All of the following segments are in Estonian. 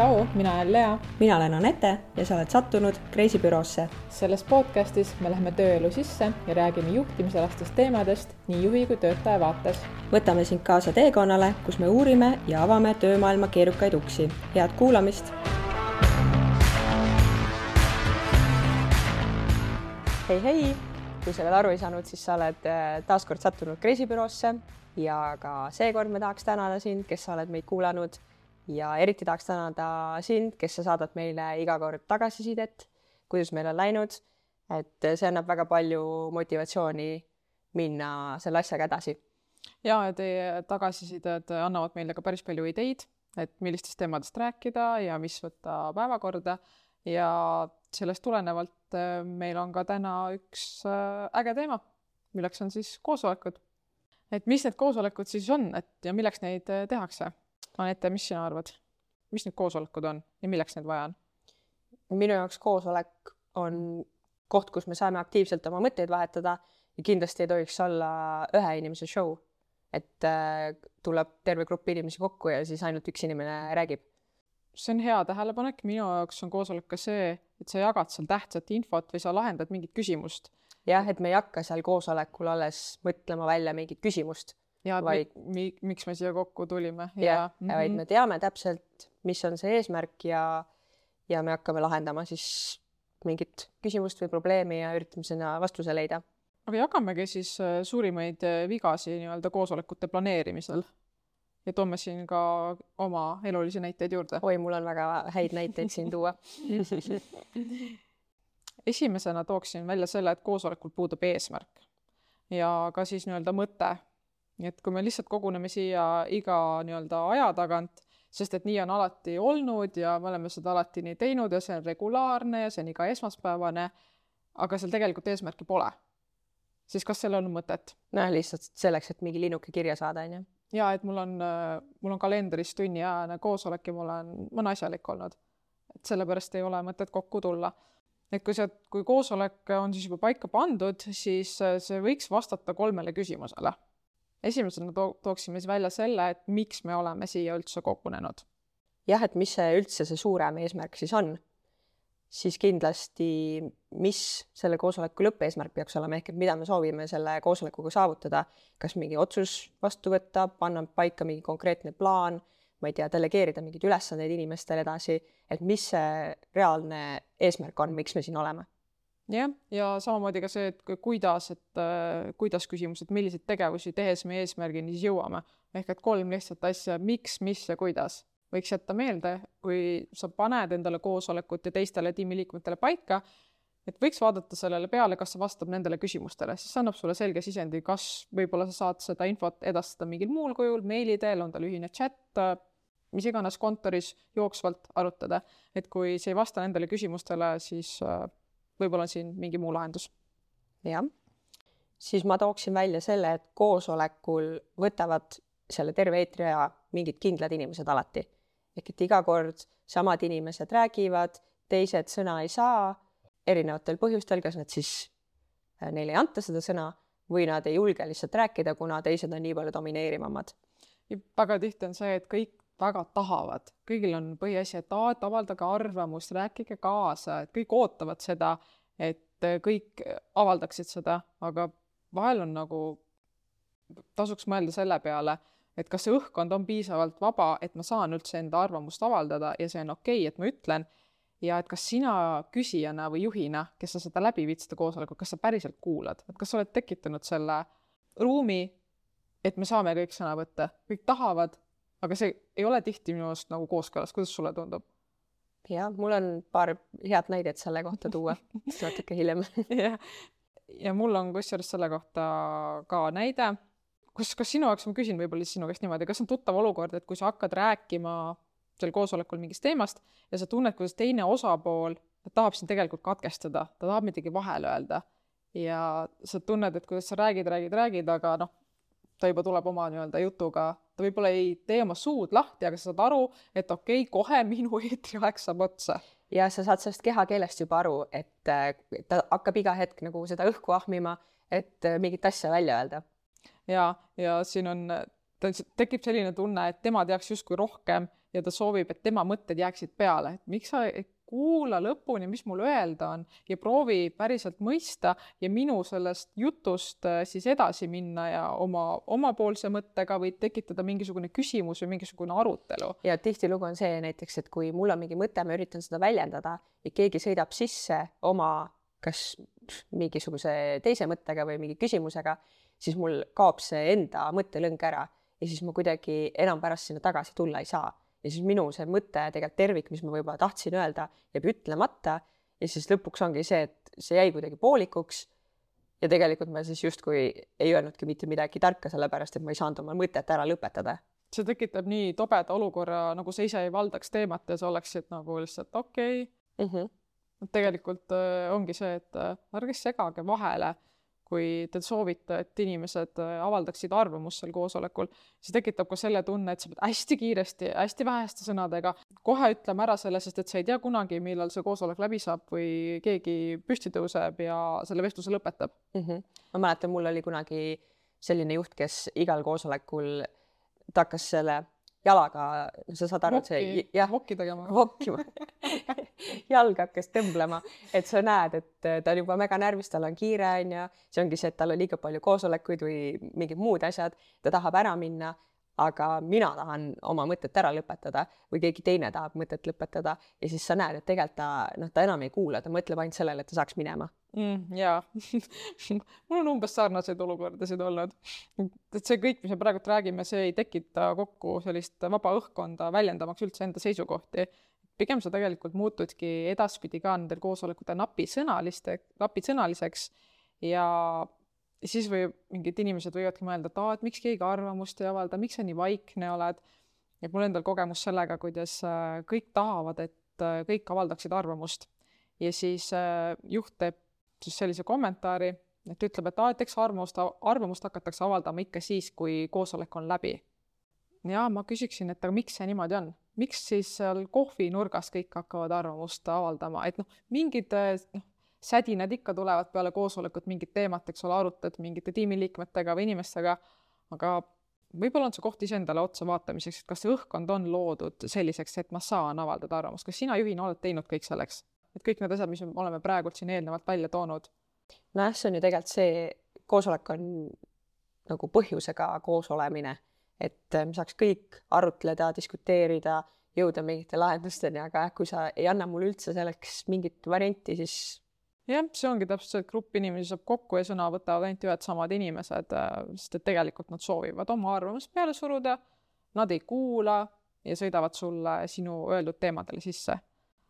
tšau, mina olen Lea. mina olen Anette ja sa oled sattunud Kreisi büroosse. selles podcastis me läheme tööelu sisse ja räägime juhtimisalastest teemadest nii juhi kui töötaja vaates. võtame sind kaasa teekonnale, kus me uurime ja avame töömaailma keerukaid uksi. head kuulamist. hei, hei, kui sa veel aru ei saanud, siis sa oled äh, taas kord sattunud Kreisi büroosse ja ka seekord me tahaks tänada sind, kes sa oled meid kuulanud ja eriti tahaks tänada sind, kes sa saadad meile iga kord tagasisidet, kuidas meil on läinud. et see annab väga palju motivatsiooni minna selle asjaga edasi. ja, teie tagasisided annavad meile ka päris palju ideid, et millistest teemadest rääkida ja mis võtta päevakorda ja sellest tulenevalt äh, meil on ka täna üks äh, äge teema, milleks on siis koosolekud. et mis need koosolekud siis on, et ja milleks neid äh, tehakse? Anette, mis sina arvad, mis need koosolekud on ja milleks neid vaja on? minu jaoks koosolek on koht, kus me saame aktiivselt oma mõtteid vahetada ja kindlasti ei tohiks olla ühe inimese show. et äh, tuleb terve grupp inimesi kokku ja siis ainult üks inimene räägib. see on hea tähelepanek, minu jaoks on koosolek ka see, et sa jagad seal tähtsat infot või sa lahendad mingit küsimust. jah, et me ei hakka seal koosolekul alles mõtlema välja mingit küsimust ja vaid mi, miks me siia kokku tulime. jah, mm -hmm. vaid me teame täpselt, mis on see eesmärk ja, ja me hakkame lahendama siis mingit küsimust või probleemi ja üritame sinna vastuse leida. aga jagamegi siis äh, suurimaid äh, vigasi nii-öelda koosolekute planeerimisel ja toome siin ka oma elulisi näiteid juurde. oi, mul on väga häid näiteid siin tuua esimesena tooksin välja selle, et koosolekul puudub eesmärk ja ka siis nii-öelda mõte et kui me lihtsalt koguneme siia iga nii-öelda aja tagant, sest et nii on alati olnud ja me oleme seda alati nii teinud ja see on regulaarne ja see on iga esmaspäevane, aga seal tegelikult eesmärki pole, siis kas sellel on mõtet? noh, lihtsalt selleks, et mingi linnuke kirja saada, on ju. ja et mul on, mul on kalendris tunniajane koosolek ja mul on, ma olen asjalik olnud. et sellepärast ei ole mõtet kokku tulla. et kui see, kui koosolek on siis juba paika pandud, siis see võiks vastata kolmele küsimusele esimesena to-, tooksime siis välja selle, et miks me oleme siia üldse kogunenud. jah, et mis see üldse see suurem eesmärk siis on, siis kindlasti, mis selle koosoleku lõppeesmärk peaks olema, ehk et mida me soovime selle koosolekuga saavutada, kas mingi otsus vastu võtta, panna paika mingi konkreetne plaan, ma ei tea, delegeerida mingeid ülesandeid inimestele edasi, et mis see reaalne eesmärk on, miks me siin oleme jah, ja samamoodi ka see, et kuidas, et äh, kuidas küsimus, et milliseid tegevusi tehes me eesmärgini siis jõuame. ehk et kolm lihtsat asja, miks, mis ja kuidas. võiks jätta meelde, kui sa paned endale koosolekut ja teistele tiimiliikmetele paika, et võiks vaadata sellele peale, kas see vastab nendele küsimustele, siis see annab sulle selge sisendi, kas võib-olla sa saad seda infot edastada mingil muul kujul, meili teel, on tal ühine chat, mis iganes kontoris jooksvalt arutada. et kui see ei vasta nendele küsimustele, siis äh, võib-olla on siin mingi muu lahendus. jah, siis ma tooksin välja selle, et koosolekul võtavad selle terve eetriaja mingid kindlad inimesed alati. ehk et iga kord samad inimesed räägivad, teised sõna ei saa erinevatel põhjustel, kas nad siis, äh, neile ei anta seda sõna või nad ei julge lihtsalt rääkida, kuna teised on nii palju domineerivamad. väga tihti on see, et kõik väga tahavad, kõigil on põhiasi, et aa, et avaldage arvamust, rääkige kaasa, et kõik ootavad seda, et kõik avaldaksid seda, aga vahel on nagu, tasuks mõelda selle peale, et kas see õhkkond on piisavalt vaba, et ma saan üldse enda arvamust avaldada ja see on okei okay,, et ma ütlen, ja et kas sina küsijana või juhina, kes sa seda läbi viid, seda koosolekut, kas sa päriselt kuulad, et kas sa oled tekitanud selle ruumi, et me saame kõik sõna võtta, kõik tahavad, aga see ei ole tihti minu arust nagu kooskõlas, kuidas sulle tundub? jah, mul on paar head näidet selle kohta tuua. Natuke hiljem. Jah, ja mul on kusjuures selle kohta ka näide, kus, kas sinu jaoks, ma küsin võib-olla siis sinu käest niimoodi, kas on tuttav olukord, et kui sa hakkad rääkima seal koosolekul mingist teemast ja sa tunned, kuidas teine osapool tahab sind tegelikult katkestada, ta tahab midagi vahele öelda. Ja sa tunned, et kuidas sa räägid, räägid, räägid, aga noh, ta juba tuleb oma nii-öelda jutuga, ta võib-olla ei tee oma suud lahti, aga sa saad aru, et okei okay,, kohe minu eetriaeg saab otsa. ja sa saad sellest kehakeelest juba aru, et ta hakkab iga hetk nagu seda õhku ahmima, et mingit asja välja öelda. ja, ja siin on tekib selline tunne, et tema teaks justkui rohkem ja ta soovib, et tema mõtted jääksid peale, et miks sa kuula lõpuni, mis mul öelda on ja proovi päriselt mõista ja minu sellest jutust äh, siis edasi minna ja oma, omapoolse mõttega või tekitada mingisugune küsimus või mingisugune arutelu. ja tihtilugu on see näiteks, et kui mul on mingi mõte, ma üritan seda väljendada ja keegi sõidab sisse oma kas mingisuguse teise mõttega või mingi küsimusega, siis mul kaob see enda mõttelõng ära ja siis ma kuidagi enam pärast sinna tagasi tulla ei saa ja siis minu see mõte, tegelikult tervik, mis ma võib-olla tahtsin öelda, jääb ütlemata ja siis lõpuks ongi see, et see jäi kuidagi poolikuks. ja tegelikult ma siis justkui ei öelnudki mitte midagi tarka, sellepärast et ma ei saanud oma mõtet ära lõpetada. see tekitab nii tobeda olukorra, nagu sa ise ei valdaks teemat ja sa oleksid nagu lihtsalt okei okay. mm. -hmm. tegelikult äh, ongi see, et äh, ärge segage vahele kui te soovite, et inimesed äh, avaldaksid arvamust seal koosolekul, see tekitab ka selle tunne, et sa pead hästi kiiresti, hästi väheste sõnadega kohe ütlema ära selle, sest et sa ei tea kunagi, millal see koosolek läbi saab või keegi püsti tõuseb ja selle vestluse lõpetab mm. -hmm. ma mäletan, mul oli kunagi selline juht, kes igal koosolekul ta hakkas selle jalaga, sa saad aru, et see jah, vokki tegema. vokkima jalg hakkas tõmblema, et sa näed, et ta on juba mega närvis, tal on kiire, onju. see ongi see, et tal on liiga palju koosolekuid või mingid muud asjad, ta tahab ära minna aga mina tahan oma mõtet ära lõpetada või keegi teine tahab mõtet lõpetada. Ja siis sa näed, et tegelikult ta noh, ta enam ei kuula, ta mõtleb ainult sellele, et ta saaks minema mm,. jaa mul on umbes sarnaseid olukordasid olnud. et see kõik, mis me praegult räägime, see ei tekita kokku sellist vaba õhkkonda väljendamaks üldse enda seisukohti. pigem sa tegelikult muutudki edaspidi ka nendel koosolekutel napisõnaliste, napisõnaliseks ja siis võib, mingid inimesed võivadki mõelda, et aa, et miks keegi arvamust ei avalda, miks sa nii vaikne oled. et mul endal kogemus sellega, kuidas äh, kõik tahavad, et äh, kõik avaldaksid arvamust ja siis äh, juht teeb siis sellise kommentaari, et ütleb, et aa, et eks arvamust, arvamust hakatakse avaldama ikka siis, kui koosolek on läbi. ja ma küsiksin, et aga miks see niimoodi on, miks siis seal kohvinurgas kõik hakkavad arvamust avaldama, et noh, mingid noh, sädinad ikka tulevad peale koosolekut mingit teemat, eks ole, arutad mingite tiimiliikmetega või inimestega, aga võib-olla on see koht iseendale otsa vaatamiseks, et kas see õhkkond on loodud selliseks, et ma saan avaldada arvamust, kas sina juhina oled teinud kõik selleks, et kõik need asjad, mis me oleme praegult siin eelnevalt välja toonud? nojah, see on ju tegelikult see, koosolek on nagu põhjusega koos olemine, et me saaks kõik arutleda, diskuteerida, jõuda mingite lahendusteni, aga kui sa ei anna mulle üldse selleks mingit varianti, siis jah, see ongi täpselt see, et grupp inimesi saab kokku ja sõna võtavad ainult ühed samad inimesed, äh, sest et tegelikult nad soovivad oma arvamust peale suruda, nad ei kuula ja sõidavad sulle sinu öeldud teemadele sisse.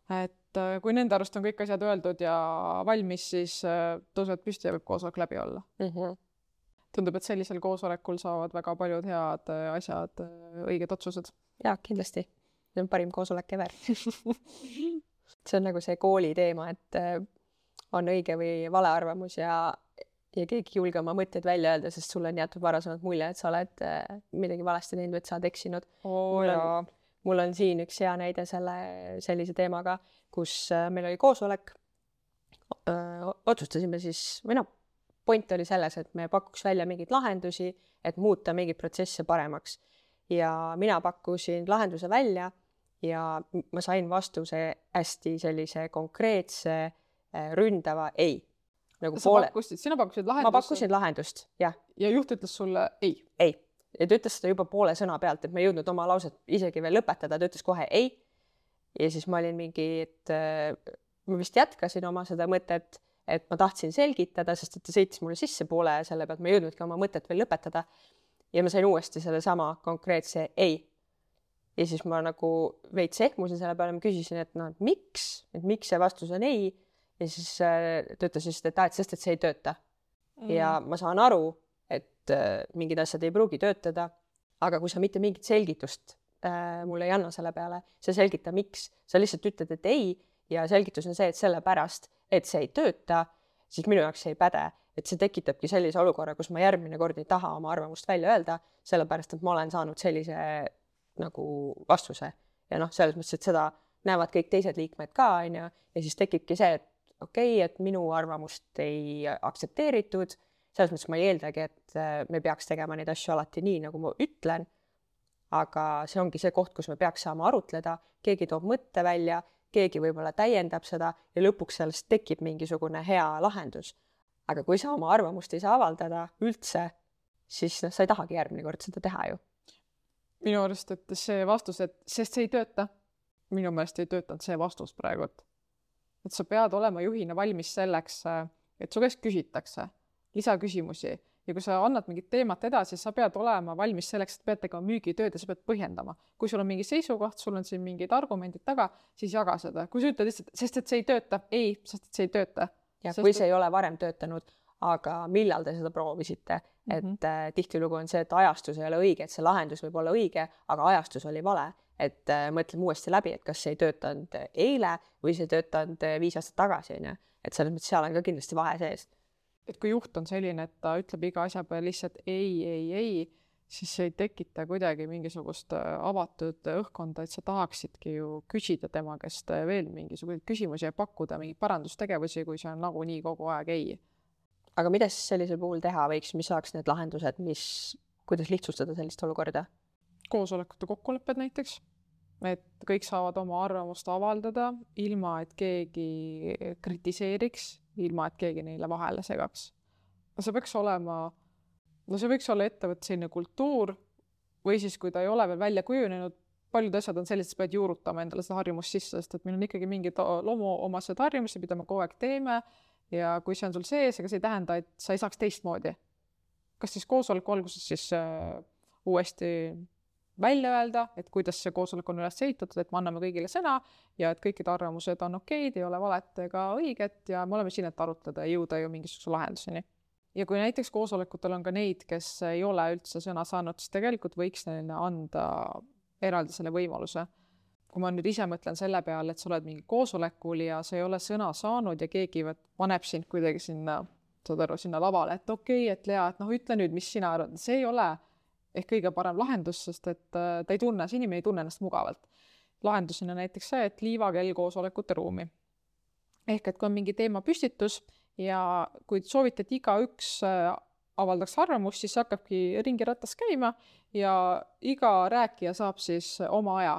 Et äh, kui nende arust on kõik asjad öeldud ja valmis, siis äh, tõusevad püsti ja võib koosolek läbi olla mm. -hmm. tundub, et sellisel koosolekul saavad väga paljud head asjad, õiged otsused. jaa, kindlasti. see on parim koosolek ever see on nagu see kooli teema, et on õige või vale arvamus ja, ja keegi ei julge oma mõtteid välja öelda, sest sulle on jäetud varasemalt mulje, et sa oled äh, midagi valesti teinud või et sa oled eksinud oh,. mul on, mul on siin üks hea näide selle, sellise teemaga, kus äh, meil oli koosolek. otsustasime siis, või noh, point oli selles, et me pakuks välja mingeid lahendusi, et muuta mingeid protsesse paremaks. ja mina pakkusin lahenduse välja ja ma sain vastuse hästi sellise konkreetse Äh, ründava ei. nagu sa poole. pakkusid, sina pakkusid lahendust? ma pakkusin lahendust, jah. ja juht ütles sulle ei? ei, ja ta ütles seda juba poole sõna pealt, et ma ei jõudnud oma lauset isegi veel lõpetada, ta ütles kohe ei. ja siis ma olin mingi, et äh, ma vist jätkasin oma seda mõtet, et ma tahtsin selgitada, sest et ta sõitis mulle sisse poole selle pealt, ma ei jõudnudki oma mõtet veel lõpetada. ja ma sain uuesti sellesama konkreetse ei ja siis ma nagu veits ehmusin selle peale, ma küsisin, et et miks, et miks see vastus on ei ja siis äh, ta ütles lihtsalt, et aa, et sest, et see ei tööta mm.. ja ma saan aru, et äh, mingid asjad ei pruugi töötada, aga kui sa mitte mingit selgitust äh, mulle ei anna selle peale, sa ei selgita, miks, sa lihtsalt ütled, et ei ja selgitus on see, et sellepärast, et see ei tööta, siis minu jaoks see ei päde, et see tekitabki sellise olukorra, kus ma järgmine kord ei taha oma arvamust välja öelda, sellepärast et ma olen saanud sellise nagu vastuse. Ja noh, selles mõttes, et seda näevad kõik teised liikmed ka, onju, ja siis tekibki see, et okei okay,, et minu arvamust ei aktsepteeritud selles mõttes ma ei eeldagi, et äh, me peaks tegema neid asju alati nii, nagu ma ütlen. aga see ongi see koht, kus me peaks saama arutleda, keegi toob mõtte välja, keegi võib-olla täiendab seda ja lõpuks sellest tekib mingisugune hea lahendus. aga kui sa oma arvamust ei saa avaldada üldse, siis noh, sa ei tahagi järgmine kord seda teha ju. minu arust, et see vastus, et sest see ei tööta, minu meelest ei töötanud see vastus praegu, et et sa pead olema juhina valmis selleks, et su käest küsitakse lisaküsimusi ja kui sa annad mingit teemat edasi, sa pead olema valmis selleks, et pead tegema müügitööd ja sa pead põhjendama. kui sul on mingi seisukoht, sul on siin mingid argumendid taga, siis jaga seda. kui sa ütled lihtsalt, sest et see ei tööta, ei, sest et see ei tööta. ja kui see et... ei ole varem töötanud, aga millal te seda proovisite mm, -hmm. et mhm. äh, tihtilugu on see, et ajastus ei ole õige, et see lahendus võib olla õige, aga ajastus oli vale. et äh, mõtleme uuesti läbi, et kas see ei töötanud eile või see ei töötanud äh, viis aastat tagasi, on ju. et selles mõttes seal on ka kindlasti vahe sees et kui juht on selline, et ta ütleb iga asja peale lihtsalt ei, ei, ei, siis see ei tekita kuidagi mingisugust äh, avatud õhkkonda, et sa tahaksidki ju küsida tema käest äh, veel mingisuguseid küsimusi ja pakkuda mingeid parandustegevusi, kui see on nagunii kogu aeg ei. aga mida siis sellisel puhul teha võiks, mis oleks need lahendused, mis, kuidas lihtsustada sellist olukorda? koosolekute kokkulepped näiteks, et kõik saavad oma arvamust avaldada, ilma et keegi kritiseeriks ilma et keegi neile vahele segaks. no see peaks olema, no see võiks olla ettevõtte selline kultuur või siis, kui ta ei ole veel välja kujunenud, paljud asjad on sellised, sa pead juurutama endale seda harjumust sisse, sest et meil on ikkagi mingid loomuomased harjumused, mida me kogu aeg teeme ja kui see on sul sees, ega see ei tähenda, et sa ei saaks teistmoodi. kas siis koosoleku alguses siis äh, uuesti välja öelda, et kuidas see koosolek on üles ehitatud, et me anname kõigile sõna ja et kõikide arvamused on okeid, ei ole valet ega õiget ja me oleme siin, et arutleda ja jõuda ju mingisuguse lahenduseni. ja kui näiteks koosolekutel on ka neid, kes ei ole üldse sõna saanud, siis tegelikult võiks neile anda eraldi selle võimaluse. kui ma nüüd ise mõtlen selle peale, et sa oled mingi koosolekul ja sa ei ole sõna saanud ja keegi paneb sind kuidagi sinna, saad aru, sinna lavale, et okei okay,, et Lea, et noh, ütle nüüd, mis sina arvad, see ei ole ehk kõige parem lahendus, sest et äh, ta ei tunne, see inimene ei tunne ennast mugavalt. lahendusena näiteks see, et liivakell koosolekute ruumi. ehk et kui on mingi teema püstitus ja kui soovite, et igaüks äh, avaldaks arvamust, siis hakkabki ringirattas käima ja iga rääkija saab siis oma aja,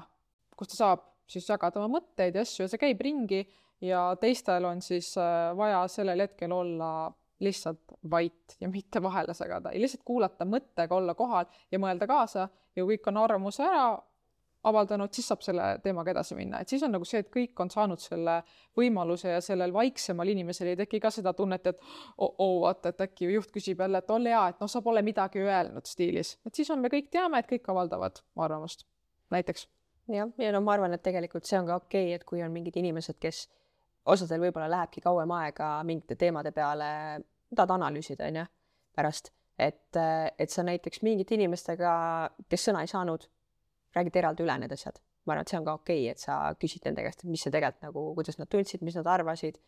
kus ta saab siis jagada oma mõtteid ja asju ja see käib ringi ja teistel on siis äh, vaja sellel hetkel olla lihtsalt vait ja mitte vahele segada ja lihtsalt kuulata mõttega, olla kohal ja mõelda kaasa ja kui kõik on arvamuse ära avaldanud, siis saab selle teemaga edasi minna, et siis on nagu see, et kõik on saanud selle võimaluse ja sellel vaiksemal inimesel ei teki ka seda tunnet, et oo oh, oh, vaata, et äkki juht küsib jälle, et ole hea, et noh, sa pole midagi öelnud stiilis, et siis on, me kõik teame, et kõik avaldavad arvamust, näiteks. jah, ja no ma arvan, et tegelikult see on ka okei okay,, et kui on mingid inimesed, kes osadel võib-olla lähebki kauem aega mingite teemade peale tahad analüüsida, on ju, pärast, et, et sa näiteks mingite inimestega, kes sõna ei saanud, räägid eraldi üle need asjad. ma arvan, et see on ka okei okay,, et sa küsid nende käest, et mis see tegelikult nagu, kuidas nad tundsid, mis nad arvasid.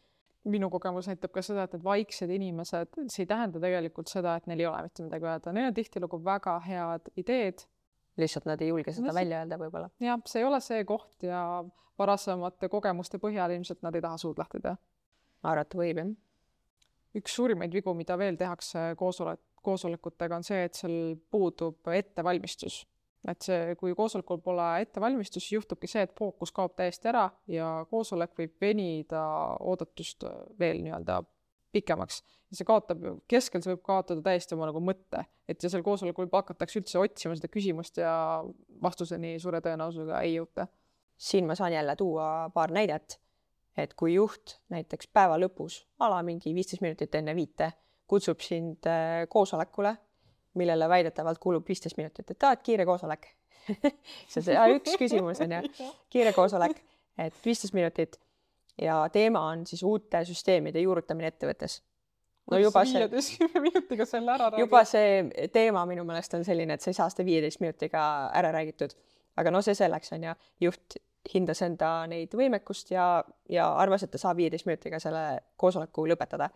minu kogemus näitab ka seda, et need vaiksed inimesed, see ei tähenda tegelikult seda, et neil ei ole mitte midagi öelda, neil on tihtilugu väga head ideed. lihtsalt nad ei julge seda no, välja öelda võib-olla. jah, see ei ole see koht ja varasemate kogemuste põhjal ilmselt nad ei taha suud lahti teha. arvata võib, jah üks suurimaid vigu, mida veel tehakse koosolek, koosolekutega, on see, et seal puudub ettevalmistus. et see, kui koosolekul pole ettevalmistust, siis juhtubki see, et fookus kaob täiesti ära ja koosolek võib venida oodatust veel nii-öelda pikemaks. ja see kaotab, keskel see võib kaotada täiesti oma nagu mõtte, et ja seal koosolekul juba hakatakse üldse otsima seda küsimust ja vastuseni suure tõenäosusega ei jõuta. siin ma saan jälle tuua paar näidet et kui juht näiteks päeva lõpus, a la mingi viisteist minutit enne viite, kutsub sind äh, koosolekule, millele väidetavalt kulub viisteist minutit, et aa, et kiire koosolek see on see üks küsimus on ju, kiire koosolek, et viisteist minutit ja teema on siis uute süsteemide juurutamine ettevõttes. no juba see. minutiga selle ära räägid. juba see teema minu meelest on selline, et sa ei saa seda viieteist minutiga ära räägitud. aga no see selleks on ju, juht hindas enda neid võimekust ja, ja arvas, et ta saab viieteist minutiga selle koosoleku lõpetada.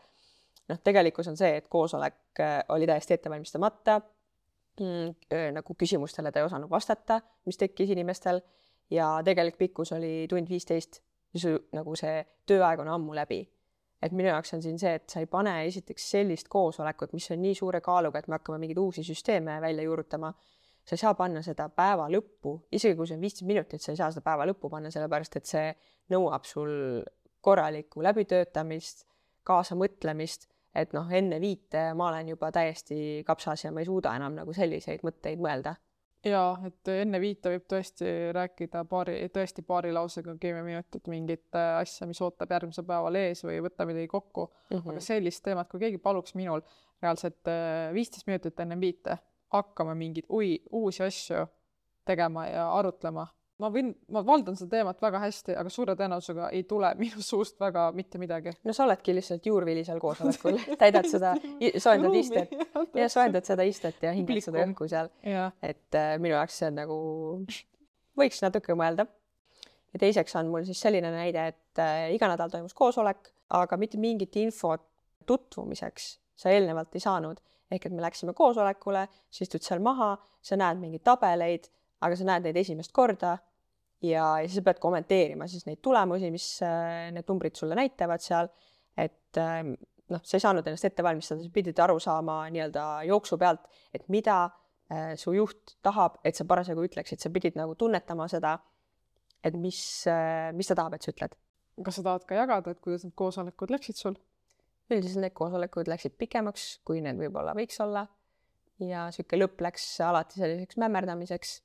noh, tegelikkus on see, et koosolek äh, oli täiesti ettevalmistamata mm,. nagu küsimustele ta ei osanud vastata, mis tekkis inimestel ja tegelik pikkus oli tund viisteist. nagu see tööaeg on ammu läbi. et minu jaoks on siin see, et sa ei pane esiteks sellist koosolekut, mis on nii suure kaaluga, et me hakkame mingeid uusi süsteeme välja juurutama. Sa ei saa panna seda päeva lõppu, isegi kui see on viisteist minutit, sa ei saa seda päeva lõppu panna, sellepärast et see nõuab sul korralikku läbitöötamist, kaasamõtlemist, et noh, enne viite ma olen juba täiesti kapsas ja ma ei suuda enam nagu selliseid mõtteid mõelda jaa, et enne viite võib tõesti rääkida paari, tõesti paari lausega kümme minutit mingit äh, asja, mis ootab järgmisel päeval ees või võtta midagi kokku mm. -hmm. aga sellist teemat, kui keegi paluks minul reaalselt äh, viisteist minutit enne viite hakkama mingeid ui-, uusi asju tegema ja arutlema, ma võin, ma valdan seda teemat väga hästi, aga suure tõenäosusega ei tule minu suust väga mitte midagi. no sa oledki lihtsalt juurvili seal koosolekul, täidad seda, soojendad istet ja soojendad seda istet ja hingad seda õhku seal. et äh, minu jaoks see on nagu, võiks natuke mõelda. ja teiseks on mul siis selline näide, et äh, iga nädal toimus koosolek, aga mitte mingit infot tutvumiseks sa eelnevalt ei saanud. Ehk et me läksime koosolekule, sa istud seal maha, sa näed mingeid tabeleid aga sa näed neid esimest korda ja, ja siis sa pead kommenteerima siis neid tulemusi, mis äh, need numbrid sulle näitavad seal, et äh, noh, sa ei saanud ennast ette valmistada, sa pidid aru saama nii-öelda jooksu pealt, et mida äh, su juht tahab, et sa parasjagu ütleksid, sa pidid nagu tunnetama seda, et mis, mis ta tahab, et sa ütled. kas sa tahad ka jagada, et kuidas need koosolekud läksid sul? Üldiselt need koosolekud läksid pikemaks, kui need võib-olla võiks olla. ja niisugune lõpp läks alati selliseks mämmerdamiseks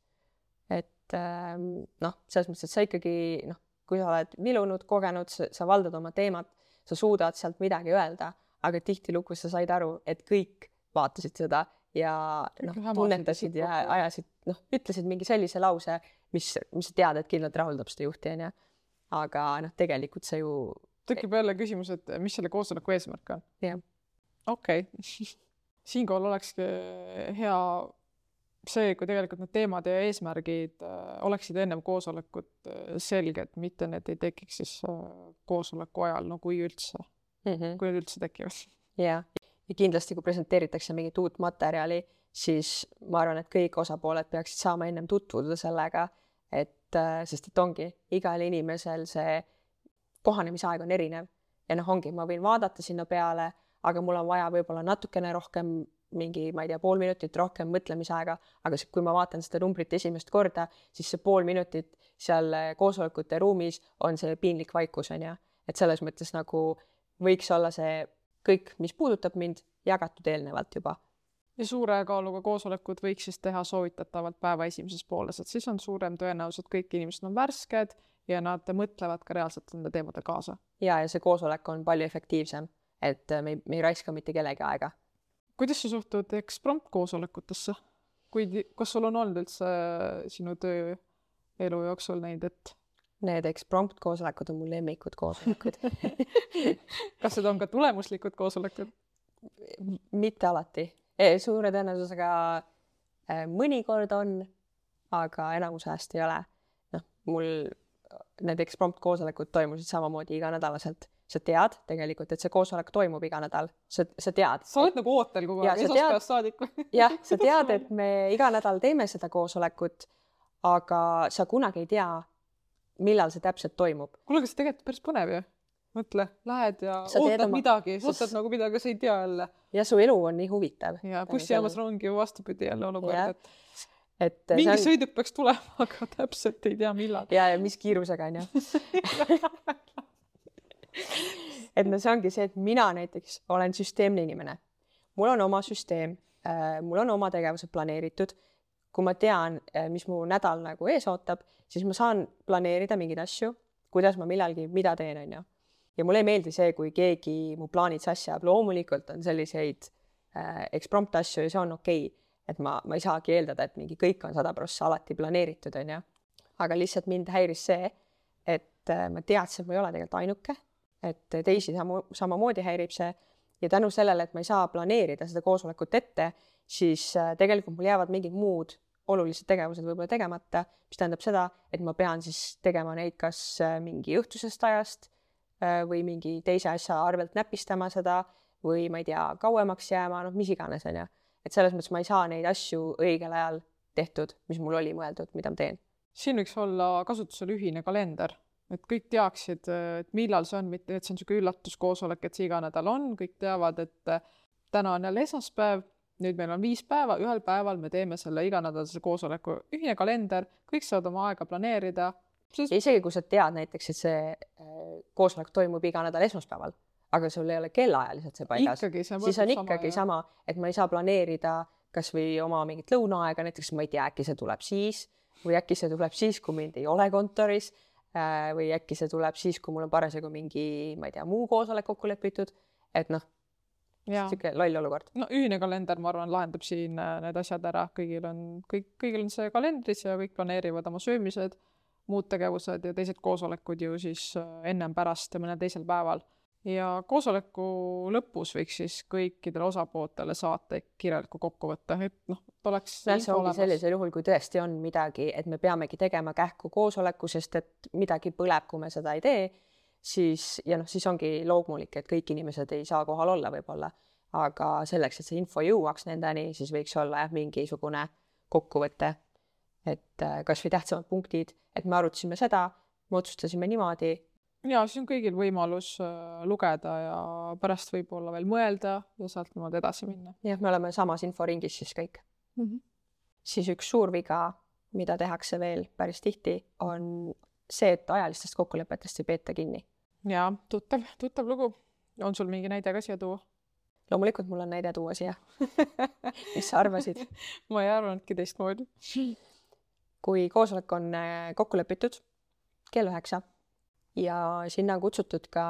et ähm, noh, selles mõttes, et sa ikkagi noh, kui sa oled vilunud, kogenud, sa valdad oma teemat, sa suudad sealt midagi öelda, aga tihtilugu sa said aru, et kõik vaatasid seda ja noh, tunnetasid ja ajasid, noh, ütlesid mingi sellise lause, mis, mis sa tead, et kindlalt rahuldab seda juhti, onju. aga noh, tegelikult sa ju. Tekib jälle küsimus, et mis selle koosoleku eesmärk on? jah. okei okay. siinkohal olekski hea see, kui tegelikult need teemad ja eesmärgid äh, oleksid ennem koosolekut selged, mitte need ei tekiks siis koosoleku ajal, no kui üldse mm, -hmm. kui üldse tekivad. jah, ja kindlasti, kui presenteeritakse mingit uut materjali, siis ma arvan, et kõik osapooled peaksid saama ennem tutvuda sellega, et sest et ongi, igal inimesel see kohanemisaeg on erinev ja noh, ongi, ma võin vaadata sinna peale, aga mul on vaja võib-olla natukene rohkem mingi, ma ei tea, pool minutit rohkem mõtlemisaega, aga kui ma vaatan seda numbrit esimest korda, siis see pool minutit seal eh, koosolekute ruumis on see piinlik vaikus, on ju. et selles mõttes nagu võiks olla see kõik, mis puudutab mind, jagatud eelnevalt juba. ja suure kaaluga koosolekud võiks siis teha soovitatavalt päeva esimeses pooles, et siis on suurem tõenäosus, et kõik inimesed on värsked ja nad mõtlevad ka reaalselt nende teemade kaasa. ja, ja see koosolek on palju efektiivsem, et me ei, me ei raiska mitte kellegi aega kuidas sa suhtud eksprompt koosolekutesse? kui, kas sul on olnud üldse sinu tööelu jooksul neid, et? Need eksprompt koosolekud on mu lemmikud koosolekud kas need on ka tulemuslikud koosolekud? mitte alati e,, suure tõenäosusega e, mõnikord on, aga enamus ajast ei ole. noh, mul need eksprompt koosolekud toimusid samamoodi iganädalaselt sa tead tegelikult, et see koosolek toimub iga nädal, sa, sa tead. sa oled nagu ootel kogu aeg, esmaspäevast saadik või? jah, sa tead, et me iga nädal teeme seda koosolekut, aga sa kunagi ei tea, millal see täpselt toimub. kuule, aga see tegelikult päris põnev ju. mõtle, lähed ja sa ootad oma... midagi, sa ootad nagu midagi, sa ei tea jälle. ja su elu on nii huvitav. ja bussijaamas rongi ju vastupidi jälle olukord, et et mingi on... sõiduk peaks tulema, aga täpselt ei tea, millal. ja, ja mis kiirusega onju et no see ongi see, et mina näiteks olen süsteemne inimene. mul on oma süsteem äh,, mul on oma tegevused planeeritud. kui ma tean, äh, mis mu nädal nagu ees ootab, siis ma saan planeerida mingeid asju, kuidas ma millalgi mida teen, onju. ja mulle ei meeldi see, kui keegi mu plaanid sassi ajab, loomulikult on selliseid äh, eksprompt asju ja see on okei okay. Et ma, ma ei saagi eeldada, et mingi kõik on sada prossa alati planeeritud, onju. aga lihtsalt mind häiris see, et äh, ma teadsin, et ma ei ole tegelikult ainuke et teisi samu, samamoodi häirib see ja tänu sellele, et ma ei saa planeerida seda koosolekut ette, siis äh, tegelikult mul jäävad mingid muud olulised tegevused võib-olla tegemata, mis tähendab seda, et ma pean siis tegema neid kas äh, mingi õhtusest ajast või mingi teise asja arvelt näpistama seda või ma ei tea, kauemaks jääma, noh, mis iganes, onju. Et selles mõttes ma ei saa neid asju õigel ajal tehtud, mis mul oli mõeldud, mida ma teen. siin võiks olla kasutusel ühine kalender et kõik teaksid, et millal see on, mitte et see on niisugune üllatuskoosolek, et see iga nädal on, kõik teavad, et äh, täna on jälle esmaspäev, nüüd meil on viis päeva, ühel päeval me teeme selle iganädalase koosoleku, ühine kalender, kõik saavad oma aega planeerida. ja isegi kui sa tead näiteks, et see äh, koosolek toimub iga nädal esmaspäeval, aga sul ei ole kellaajaliselt see paigas, siis on ikkagi sama, sama, et ma ei saa planeerida kasvõi oma mingit lõunaaega, näiteks ma ei tea, äkki see tuleb siis või äkki see tuleb siis, kui mind ei ole kontoris Äh, või äkki see tuleb siis, kui mul on parasjagu mingi, ma ei tea, muu koosolek kokku lepitud, et noh, niisugune loll olukord. no ühine kalender, ma arvan, lahendab siin äh, need asjad ära, kõigil on, kõik, kõigil on see kalendris ja kõik planeerivad oma söömised, muud tegevused ja teised koosolekud ju siis äh, ennem-pärast ja mõnel teisel päeval ja koosoleku lõpus võiks siis kõikidele osapooltele saata kirjaliku kokkuvõtte, et noh, et oleks no, see ongi sellisel juhul, kui tõesti on midagi, et me peamegi tegema kähku koosoleku, sest et midagi põleb, kui me seda ei tee, siis ja noh, siis ongi loomulik, et kõik inimesed ei saa kohal olla võib-olla, aga selleks, et see info jõuaks nendeni, siis võiks olla jah, mingisugune kokkuvõte, et äh, kasvõi tähtsamad punktid, et me arutasime seda, me otsustasime niimoodi ja siis on kõigil võimalus äh, lugeda ja pärast võib-olla veel mõelda ja sealt niimoodi edasi minna. jah, me oleme samas inforingis siis kõik mm. -hmm. siis üks suur viga, mida tehakse veel päris tihti, on see, et ajalistest kokkulepetest ei peeta kinni. jaa, tuttav, tuttav lugu. on sul mingi näide ka siia tuua? loomulikult mul on näide tuua siia mis sa arvasid ma ei arvanudki teistmoodi. kui koosolek on äh, kokku lepitud kell üheksa ja sinna on kutsutud ka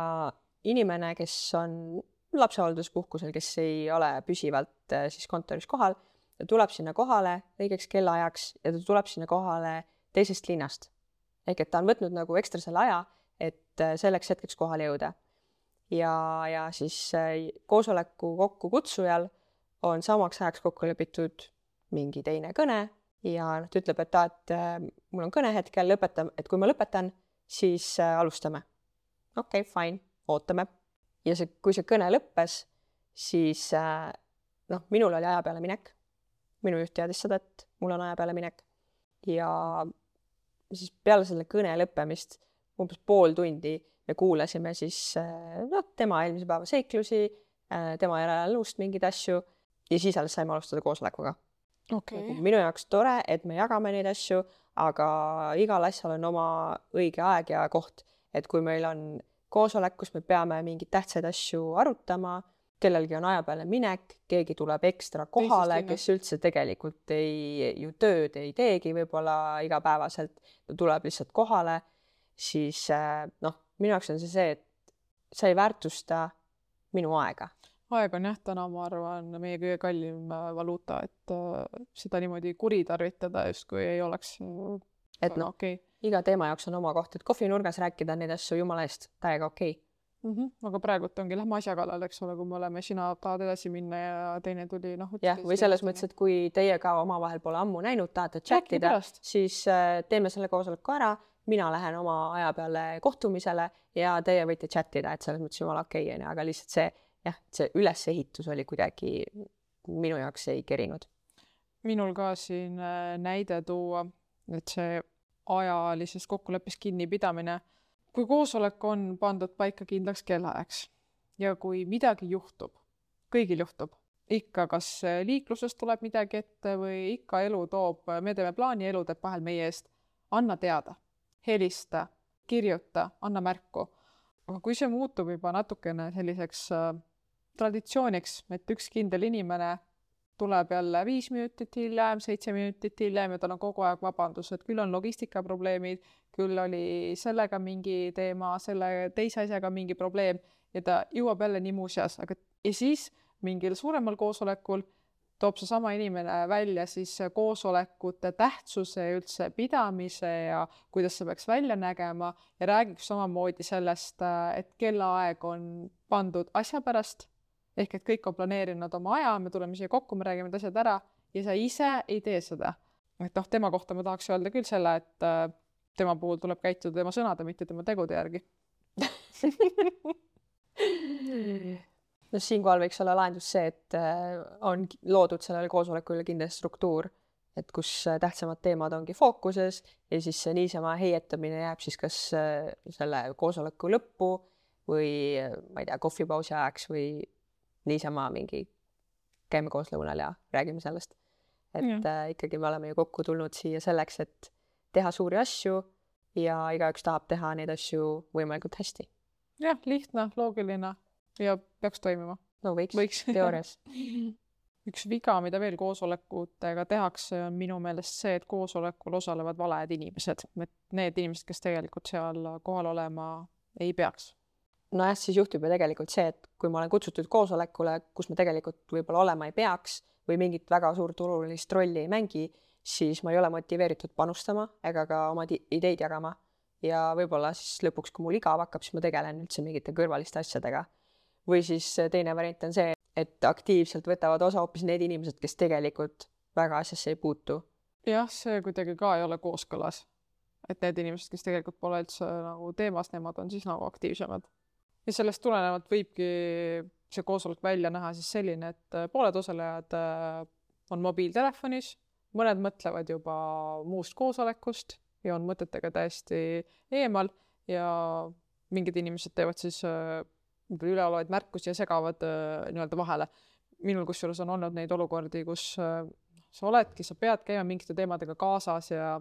inimene, kes on lapsehoolduspuhkusel, kes ei ole püsivalt äh, siis kontoris kohal, ta tuleb sinna kohale õigeks kellaajaks ja ta tuleb sinna kohale teisest linnast. ehk et ta on võtnud nagu ekstra selle aja, et äh, selleks hetkeks kohale jõuda. ja, ja siis äh, koosoleku kokkukutsujal on samaks ajaks kokku lepitud mingi teine kõne ja noh, ta ütleb, et aa, et mul on kõne hetkel, lõpetan, et kui ma lõpetan siis äh, alustame. okei okay,, fine, ootame. ja see, kui see kõne lõppes, siis äh, noh, minul oli aja peale minek. minu juht teadis seda, et mul on aja peale minek. ja siis peale selle kõne lõppemist umbes pool tundi me kuulasime siis noh, tema eelmise päeva seiklusi, tema järelenõust mingeid asju ja siis alles saime alustada koosolekuga okay.. minu jaoks tore, et me jagame neid asju, aga igal asjal on oma õige aeg ja koht, et kui meil on koosolek, kus me peame mingeid tähtsaid asju arutama, kellelgi on aja peale minek, keegi tuleb ekstra kohale, kes üldse tegelikult ei, ju tööd ei teegi võib-olla igapäevaselt, ta tuleb lihtsalt kohale, siis eh, noh, minu jaoks on see see, et sa ei väärtusta minu aega aeg on jah, täna ma arvan, meie kõige kallim äh, valuuta, et äh, seda niimoodi kuritarvitada justkui ei oleks äh, et noh okay., iga teema jaoks on oma koht, et kohvinurgas rääkida neid asju jumala eest, täiega okei okay. mm. -hmm. aga praegult ongi, lähme asja kallale, eks ole, kui me oleme, sina tahad edasi minna ja teine tuli, noh. jah, või selles mõttes, et kui teie ka omavahel pole ammu näinud, tahate chat ida, siis teeme selle koosoleku ära, mina lähen oma aja peale kohtumisele ja teie võite chat ida, et selles mõttes jumala okei okay, onju, aga lihtsalt see jah, see ülesehitus oli kuidagi minu jaoks ei kerinud. minul ka siin äh, näide tuua, et see ajalisest kokkuleppest kinnipidamine, kui koosolek on pandud paika kindlaks kellaajaks ja kui midagi juhtub, kõigil juhtub, ikka kas liikluses tuleb midagi ette või ikka elu toob, me teeme plaani, elu teeb vahel meie eest, anna teada, helista, kirjuta, anna märku. aga kui see muutub juba natukene selliseks äh, traditsiooniks, et üks kindel inimene tuleb jälle viis minutit hiljem, seitse minutit hiljem ja tal on kogu aeg vabandus, et küll on logistikaprobleemid, küll oli sellega mingi teema, selle teise asjaga mingi probleem ja ta jõuab jälle nii muuseas, aga ja siis mingil suuremal koosolekul toob seesama inimene välja siis koosolekute tähtsuse ja üldse pidamise ja kuidas see peaks välja nägema ja räägib samamoodi sellest, et kellaaeg on pandud asja pärast ehk et kõik on planeerinud oma aja, me tuleme siia kokku, me räägime need asjad ära ja sa ise ei tee seda. et noh, tema kohta ma tahaks öelda küll selle, et äh, tema puhul tuleb käituda tema sõnade, mitte tema tegude järgi no siinkohal võiks olla lahendus see, et äh, on loodud sellele koosolekule kindel struktuur, et kus äh, tähtsamad teemad ongi fookuses ja siis see niisama heietamine jääb siis kas äh, selle koosoleku lõppu või äh, ma ei tea, kohvipausi ajaks või niisama mingi käime koos lõunal ja räägime sellest. et Jah. äh, ikkagi me oleme ju kokku tulnud siia selleks, et teha suuri asju ja igaüks tahab teha neid asju võimalikult hästi. jah, lihtne, loogiline ja peaks toimima. no võiks, Võiks. teoorias üks viga, mida veel koosolekutega tehakse, on minu meelest see, et koosolekul osalevad valed inimesed, et need inimesed, kes tegelikult seal kohal olema ei peaks. nojah, siis juhtub ju tegelikult see, et kui ma olen kutsutud koosolekule, kus ma tegelikult võib-olla olema ei peaks või mingit väga suurt olulist rolli ei mängi, siis ma ei ole motiveeritud panustama ega ka oma ideid jagama. ja võib-olla siis lõpuks, kui mul igav hakkab, siis ma tegelen üldse mingite kõrvaliste asjadega. või siis teine variant on see, et aktiivselt võtavad osa hoopis need inimesed, kes tegelikult väga asjasse ei puutu. jah, see kuidagi ka ei ole kooskõlas. et need inimesed, kes tegelikult pole üldse nagu teemas, nemad on siis nagu aktiivsemad. Ja sellest tulenevalt võibki see koosolek välja näha siis selline, et äh, pooled osalejad äh, on mobiiltelefonis, mõned mõtlevad juba muust koosolekust ja on mõtetega täiesti eemal ja mingid inimesed teevad siis äh, üleolevaid märkusi ja segavad nii-öelda vahele. minul kusjuures on olnud neid olukordi, kus sa oledki, sa pead käima mingite teemadega kaasas ja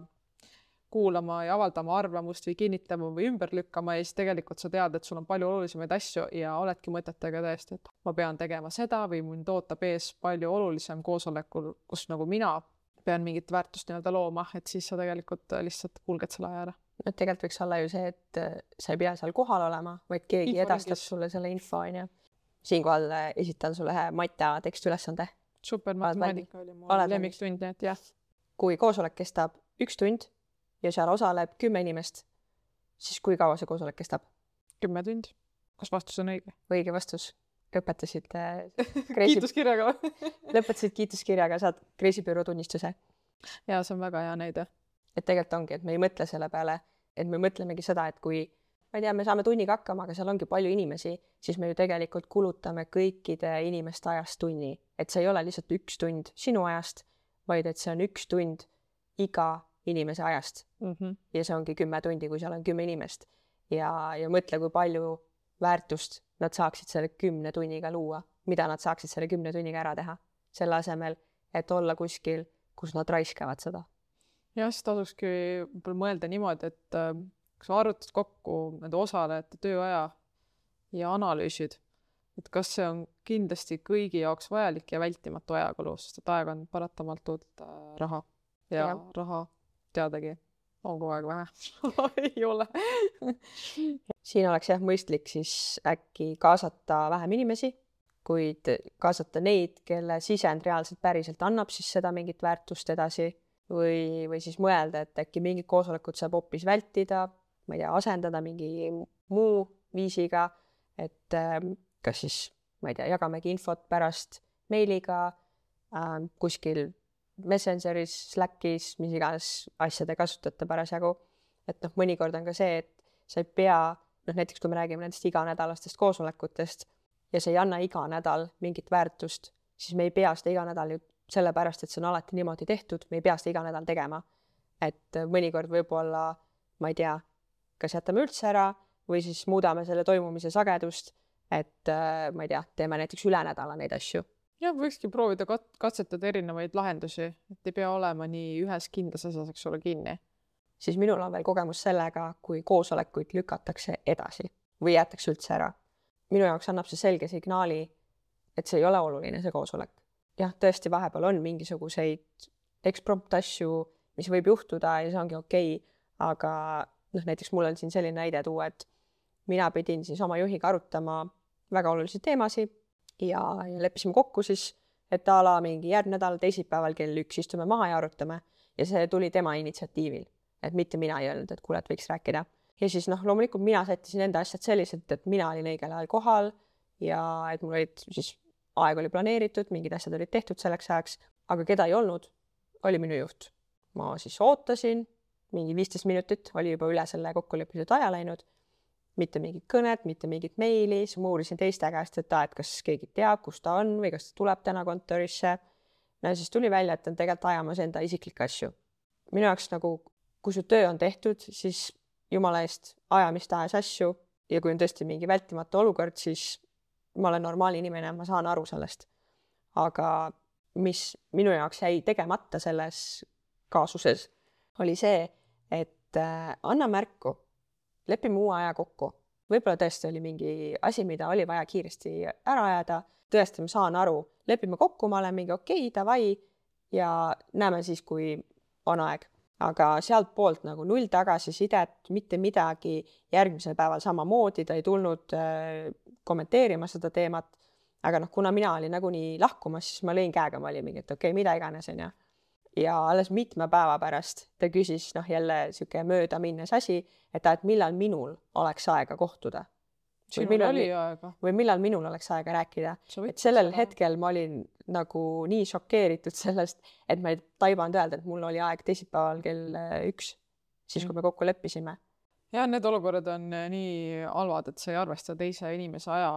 kuulama ja avaldama arvamust või kinnitama või ümber lükkama ja siis tegelikult sa tead, et sul on palju olulisemaid asju ja oledki mõtetega täiesti, et ma pean tegema seda või mind ootab ees palju olulisem koosolekul, kus nagu mina pean mingit väärtust nii-öelda looma, et siis sa tegelikult lihtsalt kulged selle aja ära. no tegelikult võiks olla ju see, et äh, sa ei pea seal kohal olema, vaid keegi Inforingis. edastab sulle selle info, onju. siinkohal äh, esitan sulle ühe Matja tekstiülesande. supermatemaatika oli mu lemmiktund, nii et jah, kui koosolek kestab üks tund ja seal osaleb kümme inimest, siis kui kaua see koosolek kestab? kümme tundi. kas vastus on õige? õige vastus. lõpetasid äh, Kreisi, kiituskirjaga lõpetasid kiituskirjaga, saad kreisibüroo tunnistuse. jaa, see on väga hea näide. et tegelikult ongi, et me ei mõtle selle peale, et me mõtlemegi seda, et kui ma ei tea, me saame tunniga hakkama, aga seal ongi palju inimesi, siis me ju tegelikult kulutame kõikide inimeste ajast tunni, et see ei ole lihtsalt üks tund sinu ajast, vaid et see on üks tund iga inimese ajast mm. -hmm. ja see ongi kümme tundi, kui seal on kümme inimest. ja, ja mõtle, kui palju väärtust nad saaksid selle kümne tunniga luua, mida nad saaksid selle kümne tunniga ära teha, selle asemel, et olla kuskil, kus nad raiskavad seda. jah, siis tasukski võib-olla mõelda niimoodi, et äh, kui sa arvutad kokku nende osalejate tööaja ja analüüsid, et kas see on kindlasti kõigi jaoks vajalik ja vältimatu ajakulu, sest et aeg on paratamatult äh, raha ja, ja raha teadagi on kogu aeg vähe ei ole. siin oleks jah mõistlik siis äkki kaasata vähem inimesi, kuid kaasata neid, kelle sisend reaalselt päriselt annab siis seda mingit väärtust edasi või, või siis mõelda, et äkki mingit koosolekut saab hoopis vältida, ma ei tea, asendada mingi muu viisiga, et ähm, kas siis, ma ei tea, jagamegi infot pärast meiliga ähm, kuskil Messengeris, Slackis, mis iganes asja te kasutate parasjagu. et noh, mõnikord on ka see, et sa ei pea, noh näiteks kui me räägime nendest iganädalastest koosolekutest ja see ei anna iga nädal mingit väärtust, siis me ei pea seda iga nädal ju sellepärast, et see on alati niimoodi tehtud, me ei pea seda iga nädal tegema. et mõnikord võib-olla, ma ei tea, kas jätame üldse ära või siis muudame selle toimumise sagedust, et ma ei tea, teeme näiteks üle nädala neid asju. jah, võikski proovida kat-, katsetada erinevaid lahendusi, et ei pea olema nii ühes kindlas asjas, eks ole, kinni. siis minul on veel kogemus sellega, kui koosolekuid lükatakse edasi või jäetakse üldse ära. minu jaoks annab see selge signaali, et see ei ole oluline, see koosolek. jah, tõesti, vahepeal on mingisuguseid eksprompt asju, mis võib juhtuda ja see ongi okei okay,, aga noh, näiteks mul on siin selline näide tuua, et mina pidin siis oma juhiga arutama väga olulisi teemasid ja, ja leppisime kokku siis, et a la mingi järgmine nädal teisipäeval kell üks istume maha ja arutame ja see tuli tema initsiatiivil et mitte mina ei öelnud, et kuule, et võiks rääkida. ja siis noh, loomulikult mina sättisin enda asjad selliselt, et mina olin õigel ajal kohal ja et mul olid siis, aeg oli planeeritud, mingid asjad olid tehtud selleks ajaks, aga keda ei olnud, oli minu juht. ma siis ootasin, mingi viisteist minutit oli juba üle selle kokkulepitud aja läinud, mitte mingit kõnet, mitte mingit meili, siis ma uurisin teiste käest, et aa, et kas keegi teab, kus ta on või kas ta tuleb täna kontorisse no ja siis tuli välja, et ta on tegelikult ajamas enda isiklikke asju. minu jaoks nagu, kui su töö on tehtud, siis jumala eest aja mis tahes asju ja kui on tõesti mingi vältimatu olukord, siis ma olen normaalne inimene, ma saan aru sellest. aga mis minu jaoks jäi tegemata selles kaasuses, oli see, et äh, anna märku, lepime uue aja kokku. võib-olla tõesti oli mingi asi, mida oli vaja kiiresti ära ajada, tõesti, ma saan aru, lepime kokku, ma olen mingi okei okay,, davai ja näeme siis, kui on aeg. aga sealtpoolt nagu null tagasisidet, mitte midagi, järgmisel päeval samamoodi, ta ei tulnud äh, kommenteerima seda teemat. aga noh, kuna mina olin nagunii lahkumas, siis ma lõin käega, ma olin mingi, et okei okay,, mida iganes, onju ja alles mitme päeva pärast ta küsis, noh jälle sihuke möödaminnes asi, et, et millal minul oleks aega kohtuda. sinul millal, oli aega. või millal minul oleks aega rääkida. et sellel seda... hetkel ma olin nagu nii šokeeritud sellest, et ma ei taibanud öelda, et mul oli aeg teisipäeval kell üks, siis kui mm. me kokku leppisime jah, need olukorrad on äh, nii halvad, et sa ei arvesta teise inimese aja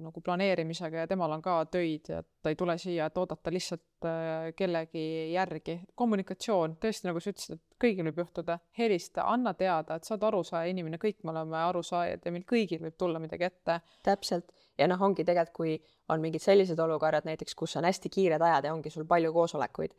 nagu planeerimisega ja temal on ka töid ja ta ei tule siia, et oodata lihtsalt äh, kellegi järgi. kommunikatsioon, tõesti, nagu sa ütlesid, et kõigil võib juhtuda, helista, anna teada, et sa oled arusaaja inimene, kõik me oleme arusaajad ja meil kõigil võib tulla midagi ette. täpselt ja noh, ongi tegelikult, kui on mingid sellised olukorrad näiteks, kus on hästi kiired ajad ja ongi sul palju koosolekuid,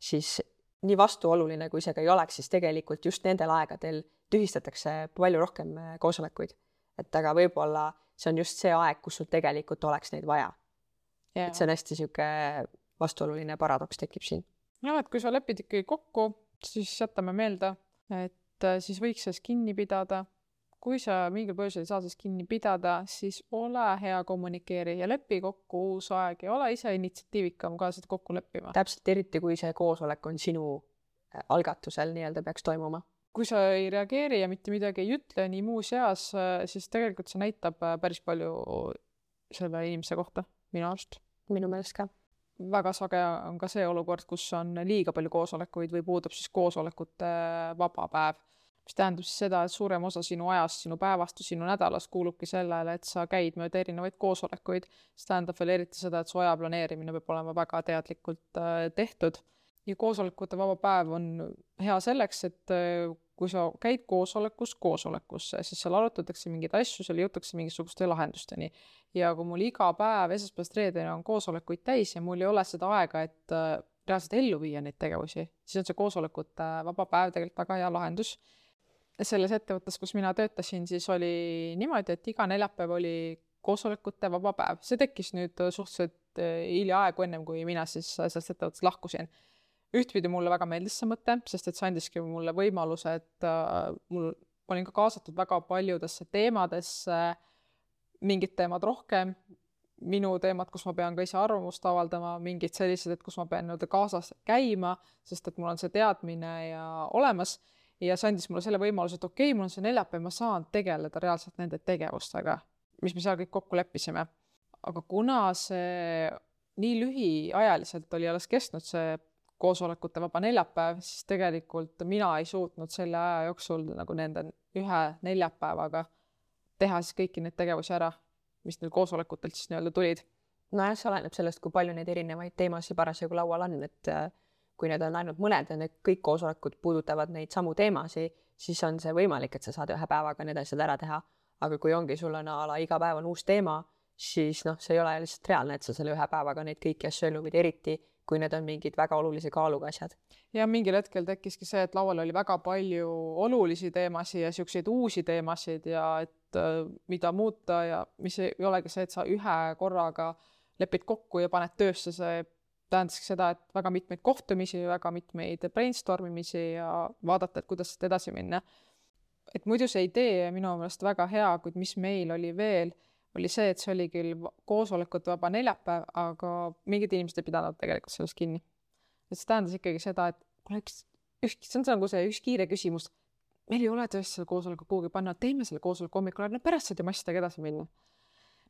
siis nii vastuoluline, kui see ka ei oleks, siis tegelikult just nendel aegadel tühistatakse palju rohkem äh, koosolekuid. et aga võib-olla see on just see aeg, kus sul tegelikult oleks neid vaja yeah.. et see on hästi niisugune vastuoluline paradoks tekib siin. noh, et kui sa lepid ikkagi kokku, siis jätame meelde, et äh, siis võiks sellest kinni pidada. Kui sa mingil põhjusel ei saa sellest kinni pidada, siis ole hea kommunikeeri ja lepi kokku uus aeg ja ole ise initsiatiivikam ka seda kokku leppima. täpselt, eriti kui see koosolek on sinu äh, algatusel nii-öelda peaks toimuma kui sa ei reageeri ja mitte midagi ei ütle nii muus eas, siis tegelikult see näitab äh, päris palju selle inimese kohta, minu arust. minu meelest ka. väga sage on ka see olukord, kus on liiga palju koosolekuid või puudub siis koosolekute vaba päev, mis tähendab siis seda, et suurem osa sinu ajast, sinu päevast või sinu nädalast kuulubki sellele, et sa käid mööda erinevaid koosolekuid. see tähendab veel eriti seda, et su aja planeerimine peab olema väga teadlikult äh, tehtud ja koosolekute vaba päev on hea selleks, et äh, kui sa käid koosolekust koosolekusse, siis seal arutatakse mingeid asju, seal jõutakse mingisuguste lahendusteni. ja kui mul iga päev esmaspäevast reedeni on koosolekuid täis ja mul ei ole seda aega, et äh, reaalselt ellu viia neid tegevusi, siis on see koosolekute vaba päev tegelikult väga hea lahendus. Selles ettevõttes, kus mina töötasin, siis oli niimoodi, et iga neljapäev oli koosolekute vaba päev, see tekkis nüüd suhteliselt äh, hiljaaegu, ennem kui mina siis sellest ettevõttest lahkusin. Ühtpidi mulle väga meeldis see mõte, sest et see andiski mulle võimaluse, et äh, mul, ma olin ka kaasatud väga paljudesse teemadesse, mingid teemad rohkem, minu teemad, kus ma pean ka ise arvamust avaldama, mingid sellised, et kus ma pean nii-öelda kaasas käima, sest et mul on see teadmine ja olemas ja see andis mulle selle võimaluse, et okei okay,, mul on see neljapäev, ma saan tegeleda reaalselt nende tegevustega, mis me seal kõik kokku leppisime. aga kuna see nii lühiajaliselt oli alles kestnud see koosolekute vaba neljapäev, siis tegelikult mina ei suutnud selle aja jooksul nagu nende ühe neljapäevaga teha siis kõiki neid tegevusi ära, mis neil koosolekutelt siis nii-öelda tulid. nojah, see oleneb sellest, kui palju neid erinevaid teemasid parasjagu laual on, et äh, kui need on ainult mõned ja need kõik koosolekud puudutavad neid samu teemasid, siis on see võimalik, et sa saad ühe päevaga need asjad ära teha. aga kui ongi, sul on a la iga päev on uus teema, siis noh, see ei ole lihtsalt reaalne, et sa selle ühe päevaga neid kõiki asju ellu viid, eriti kui need on mingid väga olulise kaaluga asjad. ja mingil hetkel tekkiski see, et laual oli väga palju olulisi teemasid ja niisuguseid uusi teemasid ja et äh, mida muuta ja mis ei olegi see, et sa ühe korraga lepid kokku ja paned töösse, see tähendaski seda, et väga mitmeid kohtumisi, väga mitmeid brainstorm imisi ja vaadata, et kuidas sealt edasi minna. et muidu see idee minu meelest väga hea, kuid mis meil oli veel oli see, et see oli küll koosolekute vaba neljapäev, aga mingid inimesed ei pidanud tegelikult sellest kinni. et see tähendas ikkagi seda, et kuule, üks, üks, see on nagu see üks kiire küsimus. meil ei ole tõesti seda koosolekut kuhugi panna, teeme selle koosoleku hommikul no pärast saad ju massidega edasi minna.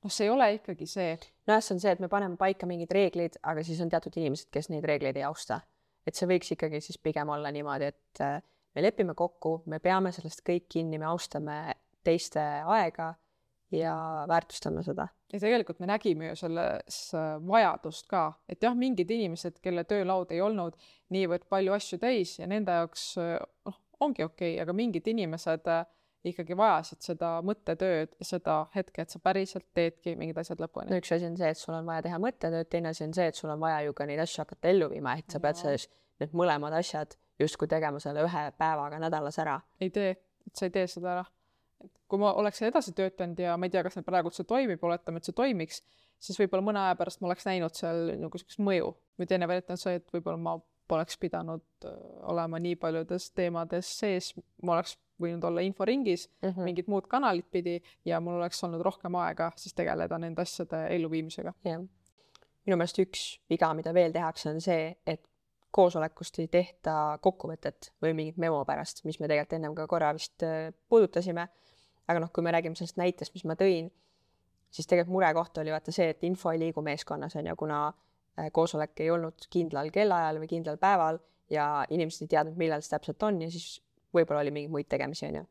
Noh, see ei ole ikkagi see. nojah, see on see, et me paneme paika mingid reeglid, aga siis on teatud inimesed, kes neid reegleid ei austa. et see võiks ikkagi siis pigem olla niimoodi, et äh, me lepime kokku, me peame sellest kõik kinni, me austame teiste aega ja väärtustama seda. ja tegelikult me nägime ju selles äh, vajadust ka, et jah, mingid inimesed, kelle töölaud ei olnud niivõrd palju asju täis ja nende jaoks äh, noh, ongi okei okay,, aga mingid inimesed äh, ikkagi vajasid seda mõttetööd, seda hetke, et sa päriselt teedki mingid asjad lõpuni. no üks asi on see, et sul on vaja teha mõttetööd, teine asi on see, et sul on vaja ju ka neid asju hakata ellu viima, et sa pead selles, need mõlemad asjad justkui tegema selle ühe päevaga nädalas ära. ei tee, et sa ei tee seda ära. kui ma oleks edasi töötanud ja ma ei tea, kas nüüd praegu see toimib, oletame, et see toimiks, siis võib-olla mõne aja pärast ma oleks näinud seal nagu niisugust mõju. või teine variant on see, et võib-olla ma poleks pidanud äh, olema nii paljudes teemades sees, ma oleks võinud olla inforingis mm -hmm. mingit muud kanalit pidi ja mul oleks olnud rohkem aega siis tegeleda nende asjade elluviimisega. jah. minu meelest üks viga, mida veel tehakse, on see, et koosolekust ei tehta kokkuvõtet või mingit memo pärast, mis me tegelikult ennem ka korra vist äh, puudutasime. aga noh, kui me räägime sellest näitest, mis ma tõin, siis tegelikult murekoht oli vaata see, et info ei liigu meeskonnas on ju, kuna koosolek ei olnud kindlal kellaajal või kindlal päeval ja inimesed ei teadnud, millal see täpselt on ja siis võib-olla oli mingeid muid tegemisi, on ju.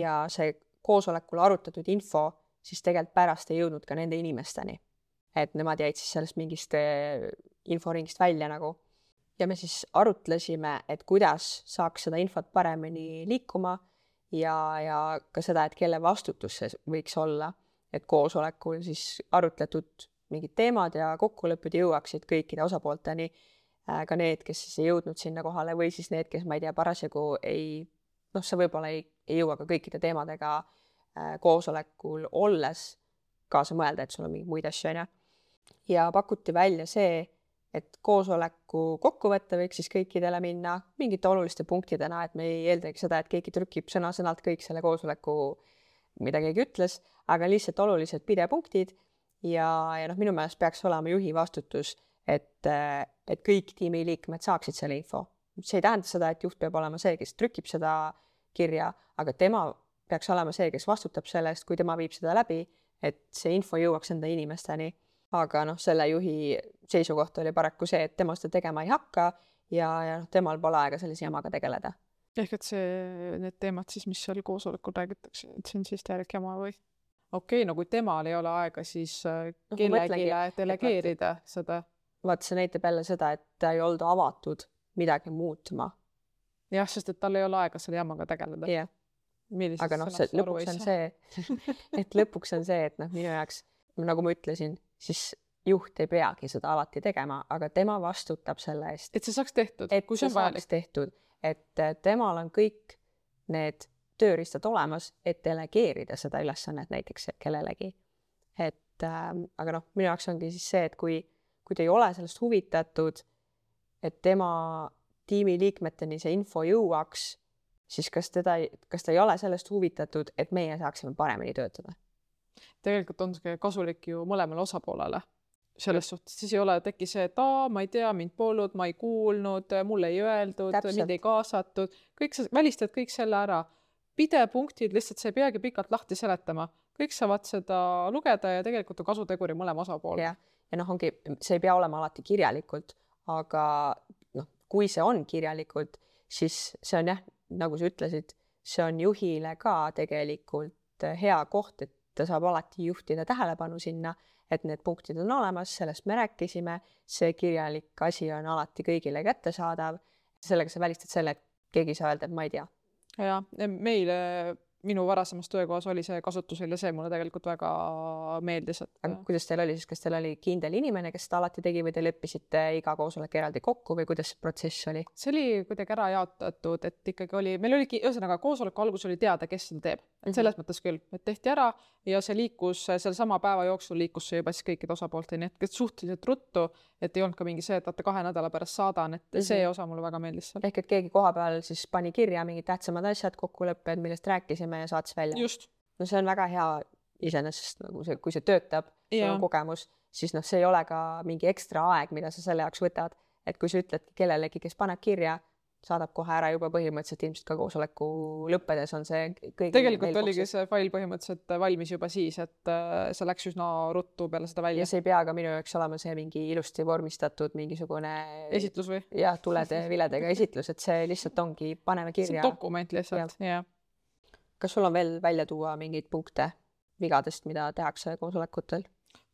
ja see koosolekul arutatud info siis tegelikult pärast ei jõudnud ka nende inimesteni. et nemad jäid siis sellest mingist eh, inforingist välja nagu. ja me siis arutlesime, et kuidas saaks seda infot paremini liikuma ja, ja ka seda, et kelle vastutus see võiks olla, et koosolekul siis arutletud mingid teemad ja kokkulepped jõuaksid kõikide osapoolteni, äh, ka need, kes siis ei jõudnud sinna kohale või siis need, kes, ma ei tea, parasjagu ei noh, sa võib-olla ei, ei jõua ka kõikide teemadega äh, koosolekul olles kaasa mõelda, et sul on mingeid muid asju, on ju. ja pakuti välja see, et koosoleku kokkuvõte võiks siis kõikidele minna mingite oluliste punktidena, et me ei eeldagi seda, et keegi trükib sõna-sõnalt kõik selle koosoleku, mida keegi ütles, aga lihtsalt olulised pidepunktid ja, ja noh, minu meelest peaks olema juhi vastutus, et, et kõik tiimiliikmed saaksid selle info. see ei tähenda seda, et juht peab olema see, kes trükib seda kirja, aga tema peaks olema see, kes vastutab selle eest, kui tema viib seda läbi, et see info jõuaks enda inimesteni. aga noh, selle juhi seisukoht oli paraku see, et tema seda tegema ei hakka ja, ja noh, temal pole aega sellise jamaga tegeleda. ehk et see, need teemad siis, mis seal koosolekul räägitakse, et see on siis täielik jama või? Okei okay,, no kui temal ei ole aega, siis äh, no, kellelegi delegeerida seda. vaata, see näitab jälle seda, et ta ei olnud avatud midagi muutma jah, sest et tal ei ole aega selle jamaga tegeleda. yeah.. aga noh, see lõpuks on see, et lõpuks on see, et noh, minu jaoks nagu ma ütlesin, siis juht ei peagi seda alati tegema, aga tema vastutab selle eest. et see saaks tehtud, kui see on vajalik. tehtud, et temal on kõik need tööriistad olemas, et delegeerida seda ülesannet näiteks kellelegi. et äh, aga noh, minu jaoks ongi siis see, et kui, kui te ei ole sellest huvitatud, et tema tiimiliikmeteni see info jõuaks, siis kas teda, kas ta ei ole sellest huvitatud, et meie saaksime paremini töötada? tegelikult on see kasulik ju mõlemale osapoolele selles suhtes, siis ei ole, teki see, et aa, ma ei tea, mind polnud, ma ei kuulnud, mulle ei öeldud, mind ei kaasatud, kõik sa välistad kõik selle ära. Pidepunktid lihtsalt sa ei peagi pikalt lahti seletama, kõik saavad seda lugeda ja tegelikult on kasuteguri mõlema osapoole. jah, ja noh, ongi, see ei pea olema alati kirjalikult, aga kui see on kirjalikult, siis see on jah, nagu sa ütlesid, see on juhile ka tegelikult hea koht, et ta saab alati juhtida tähelepanu sinna, et need punktid on olemas, sellest me rääkisime, see kirjalik asi on alati kõigile kättesaadav. sellega sa välistad selle, et keegi ei saa öelda, et ma ei tea. Jah, meile minu varasemas töökohas oli see kasutusel ja see mulle tegelikult väga meeldis, et. aga kuidas teil oli siis, kas teil oli kindel inimene, kes seda alati tegi või te leppisite iga koosolek eraldi kokku või kuidas see protsess oli? see oli kuidagi ära jaotatud, et ikkagi oli, meil oligi, ühesõnaga koosoleku alguses oli teada, kes seda teeb, et mhm. selles mõttes küll, et tehti ära ja see liikus selle sama päeva jooksul liikus see juba siis kõikide osapoolteni, et suhteliselt ruttu, et ei olnud ka mingi see, et vaata kahe nädala pärast saadan, et mm -hmm. see osa mulle väga meeldis seal. ehk et keegi kohapeal siis pani kirja mingid tähtsamad asjad, kokkulepped, millest rääkisime ja saatis välja. no see on väga hea iseenesest nagu see, kui see töötab, sul on kogemus, siis noh, see ei ole ka mingi ekstra aeg, mida sa selle jaoks võtad, et kui sa ütledki kellelegi, kes paneb kirja saadab kohe ära juba põhimõtteliselt ilmselt ka koosoleku lõppedes on see kõigi tegelikult oligi see fail põhimõtteliselt valmis juba siis, et äh, see läks üsna ruttu peale seda välja. ja see ei pea ka minu jaoks olema see mingi ilusti vormistatud mingisugune esitlus või? jah, tulede-viledega esitlus, et see lihtsalt ongi, paneme kirja. dokument lihtsalt, jah ja.. Kas sul on veel välja tuua mingeid punkte, vigadest, mida tehakse koosolekutel.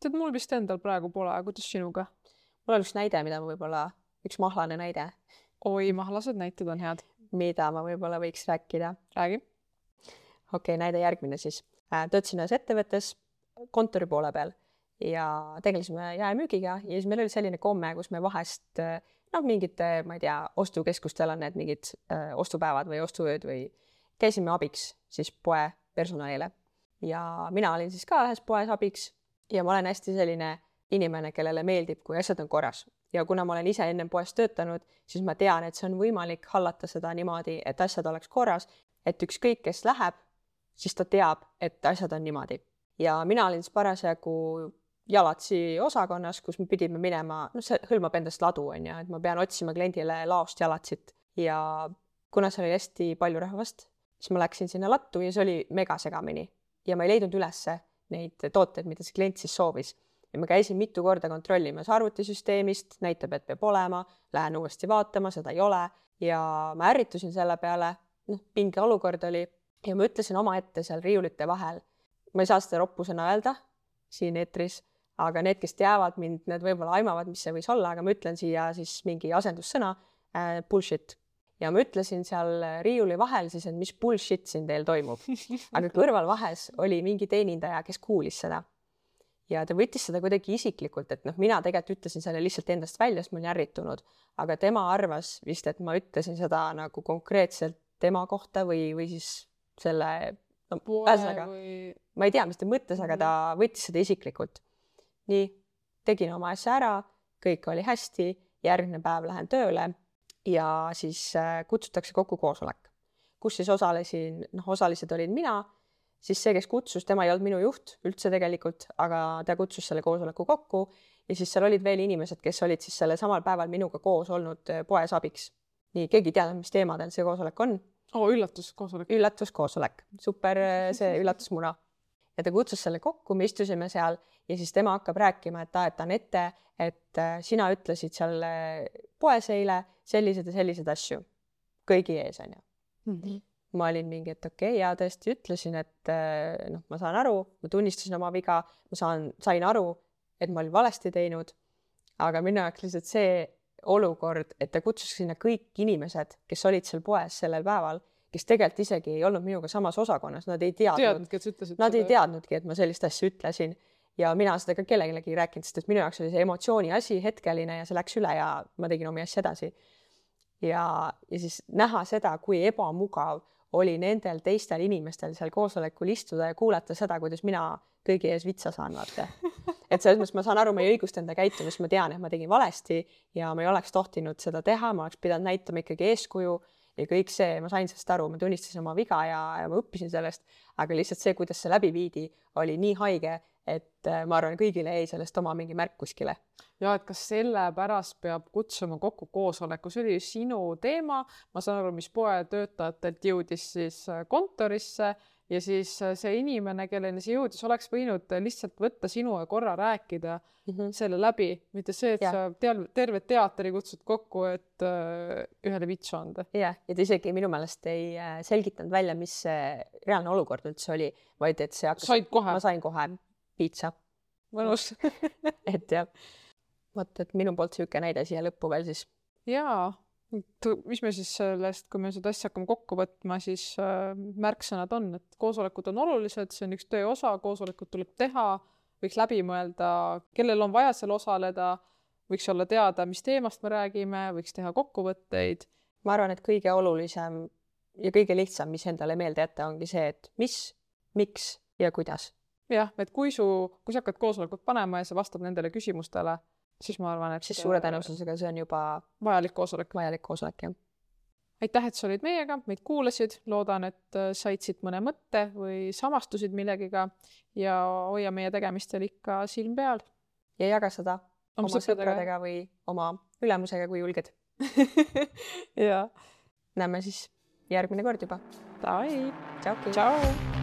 tead, mul vist endal praegu pole, kuidas sinuga? mul on üks näide, mida ma võib-olla, üks mahlane näide. oi, mahlased näited on head. mida ma võib-olla võiks rääkida. räägi. okei okay,, näide järgmine siis. töötasin ühes ettevõttes kontori poole peal ja tegelesime jaemüügiga ja siis meil oli selline komme, kus me vahest noh, mingite, ma ei tea, ostukeskustel on need mingid öö, ostupäevad või ostuööd või käisime abiks siis poe personalile. Ja mina olin siis ka ühes poes abiks ja ma olen hästi selline inimene, kellele meeldib, kui asjad on korras. Ja kuna ma olen ise ennem poes töötanud, siis ma tean, et see on võimalik hallata seda niimoodi, et asjad oleks korras, et ükskõik, kes läheb, siis ta teab, et asjad on niimoodi. ja mina olin siis parasjagu jalatsi osakonnas, kus me pidime minema, noh, see hõlmab endast ladu, on ju, et ma pean otsima kliendile laost jalatsit ja kuna seal oli hästi palju rahvast, siis ma läksin sinna lattu ja see oli mega segamini. Ja ma ei leidnud ülesse neid tooteid, mida see klient siis soovis. ja ma käisin mitu korda kontrollimas arvutisüsteemist, näitab, et peab olema, lähen uuesti vaatama, seda ei ole. Ja ma ärritusin selle peale, noh, pingeolukord oli. Ja ma ütlesin omaette seal riiulite vahel, ma ei saa seda roppusõna öelda siin eetris, aga need, kes teavad mind, need võib-olla aimavad, mis see võis olla, aga ma ütlen siia siis mingi asendussõna äh, bullshit ja ma ütlesin seal riiuli vahel siis, et mis bullshit siin teil toimub. aga kõrvalvahes oli mingi teenindaja, kes kuulis seda. ja ta võttis seda kuidagi isiklikult, et noh, mina tegelikult ütlesin selle lihtsalt endast välja, sest ma olin ärritunud, aga tema arvas vist, et ma ütlesin seda nagu konkreetselt tema kohta või, või siis selle no ühesõnaga või... ma ei tea, mis ta mõtles, aga ta mhm. võttis seda isiklikult. nii, tegin oma asja ära, kõik oli hästi, järgmine päev lähen tööle ja siis äh, kutsutakse kokku koosolek, kus siis osalesin, noh, osalised olin mina, siis see, kes kutsus, tema ei olnud minu juht üldse tegelikult, aga ta kutsus selle koosoleku kokku ja siis seal olid veel inimesed, kes olid siis sellel samal päeval minuga koos olnud äh, poes abiks. nii, keegi ei teadnud, mis teemadel see koosolek on. oo, üllatuskoosolek. üllatuskoosolek, super äh, see üllatusmuna. ja ta kutsus selle kokku, me istusime seal ja siis tema hakkab rääkima, et aetan ette, et sina ütlesid seal poes eile selliseid ja selliseid asju kõigi ees, onju. -hmm. ma olin mingi, et okei okay,, ja tõesti ütlesin, et eh, noh, ma saan aru, ma tunnistasin oma viga, ma saan, sain aru, et ma olin valesti teinud. aga minu jaoks lihtsalt see olukord, et ta kutsus sinna kõik inimesed, kes olid seal poes sellel päeval, kes tegelikult isegi ei olnud minuga samas osakonnas, nad ei teadnud, nad ei teadnudki, et ma sellist asja ütlesin ja mina seda ka kellelegi ei rääkinud, sest et minu jaoks oli see emotsiooni asi hetkeline ja see läks üle ja ma tegin omi asja edasi ja, ja siis näha seda, kui ebamugav oli nendel teistel inimestel seal koosolekul istuda ja kuulata seda, kuidas mina kõigi ees vitsa saan, vaata. et selles mõttes ma saan aru, ma ei õigusta enda käitumist, ma tean, et ma tegin valesti ja ma ei oleks tohtinud seda teha, ma oleks pidanud näitama ikkagi eeskuju ja kõik see, ma sain sellest aru, ma tunnistasin oma viga ja, ja ma õppisin sellest, aga lihtsalt see, kuidas see läbi viidi, oli nii haige, et äh, ma arvan, kõigile jäi sellest oma mingi märk kuskile ja et kas sellepärast peab kutsuma kokku koosoleku, see oli sinu teema, ma saan aru, mis poetöötajatelt jõudis siis äh, kontorisse ja siis äh, see inimene, kelleni see jõudis, oleks võinud lihtsalt võtta sinuga korra rääkida mm -hmm. selle läbi, mitte see, et ja. sa tead, terve teatri kutsud kokku, et äh, ühele vitsu anda. jah, ja ta isegi minu meelest ei selgitanud välja, mis see reaalne olukord üldse oli, vaid et see hakkas. said kohe? ma sain kohe piitsa. mõnus et jah vot, et minu poolt niisugune näide siia lõppu veel siis. jaa, mis me siis sellest, kui me seda asja hakkame kokku võtma, siis äh, märksõnad on, et koosolekud on olulised, see on üks töö osa, koosolekut tuleb teha, võiks läbi mõelda, kellel on vaja seal osaleda, võiks olla teada, mis teemast me räägime, võiks teha kokkuvõtteid. ma arvan, et kõige olulisem ja kõige lihtsam, mis endale meelde jätta, ongi see, et mis, miks ja kuidas. Jah, et kui su, kui sa hakkad koosolekut panema ja see vastab nendele küsimustele siis ma arvan, et siis suure tõenäosusega see on juba vajalik koosolek. vajalik koosolek, jah. aitäh, et sa olid meiega, meid kuulasid, loodan, et äh, said siit mõne mõtte või samastusid millegiga ja hoia meie tegemistel ikka silm peal. ja jaga seda oma, oma sõpradega või oma ülemusega, kui julged jaa. näeme siis järgmine kord juba. Tšau.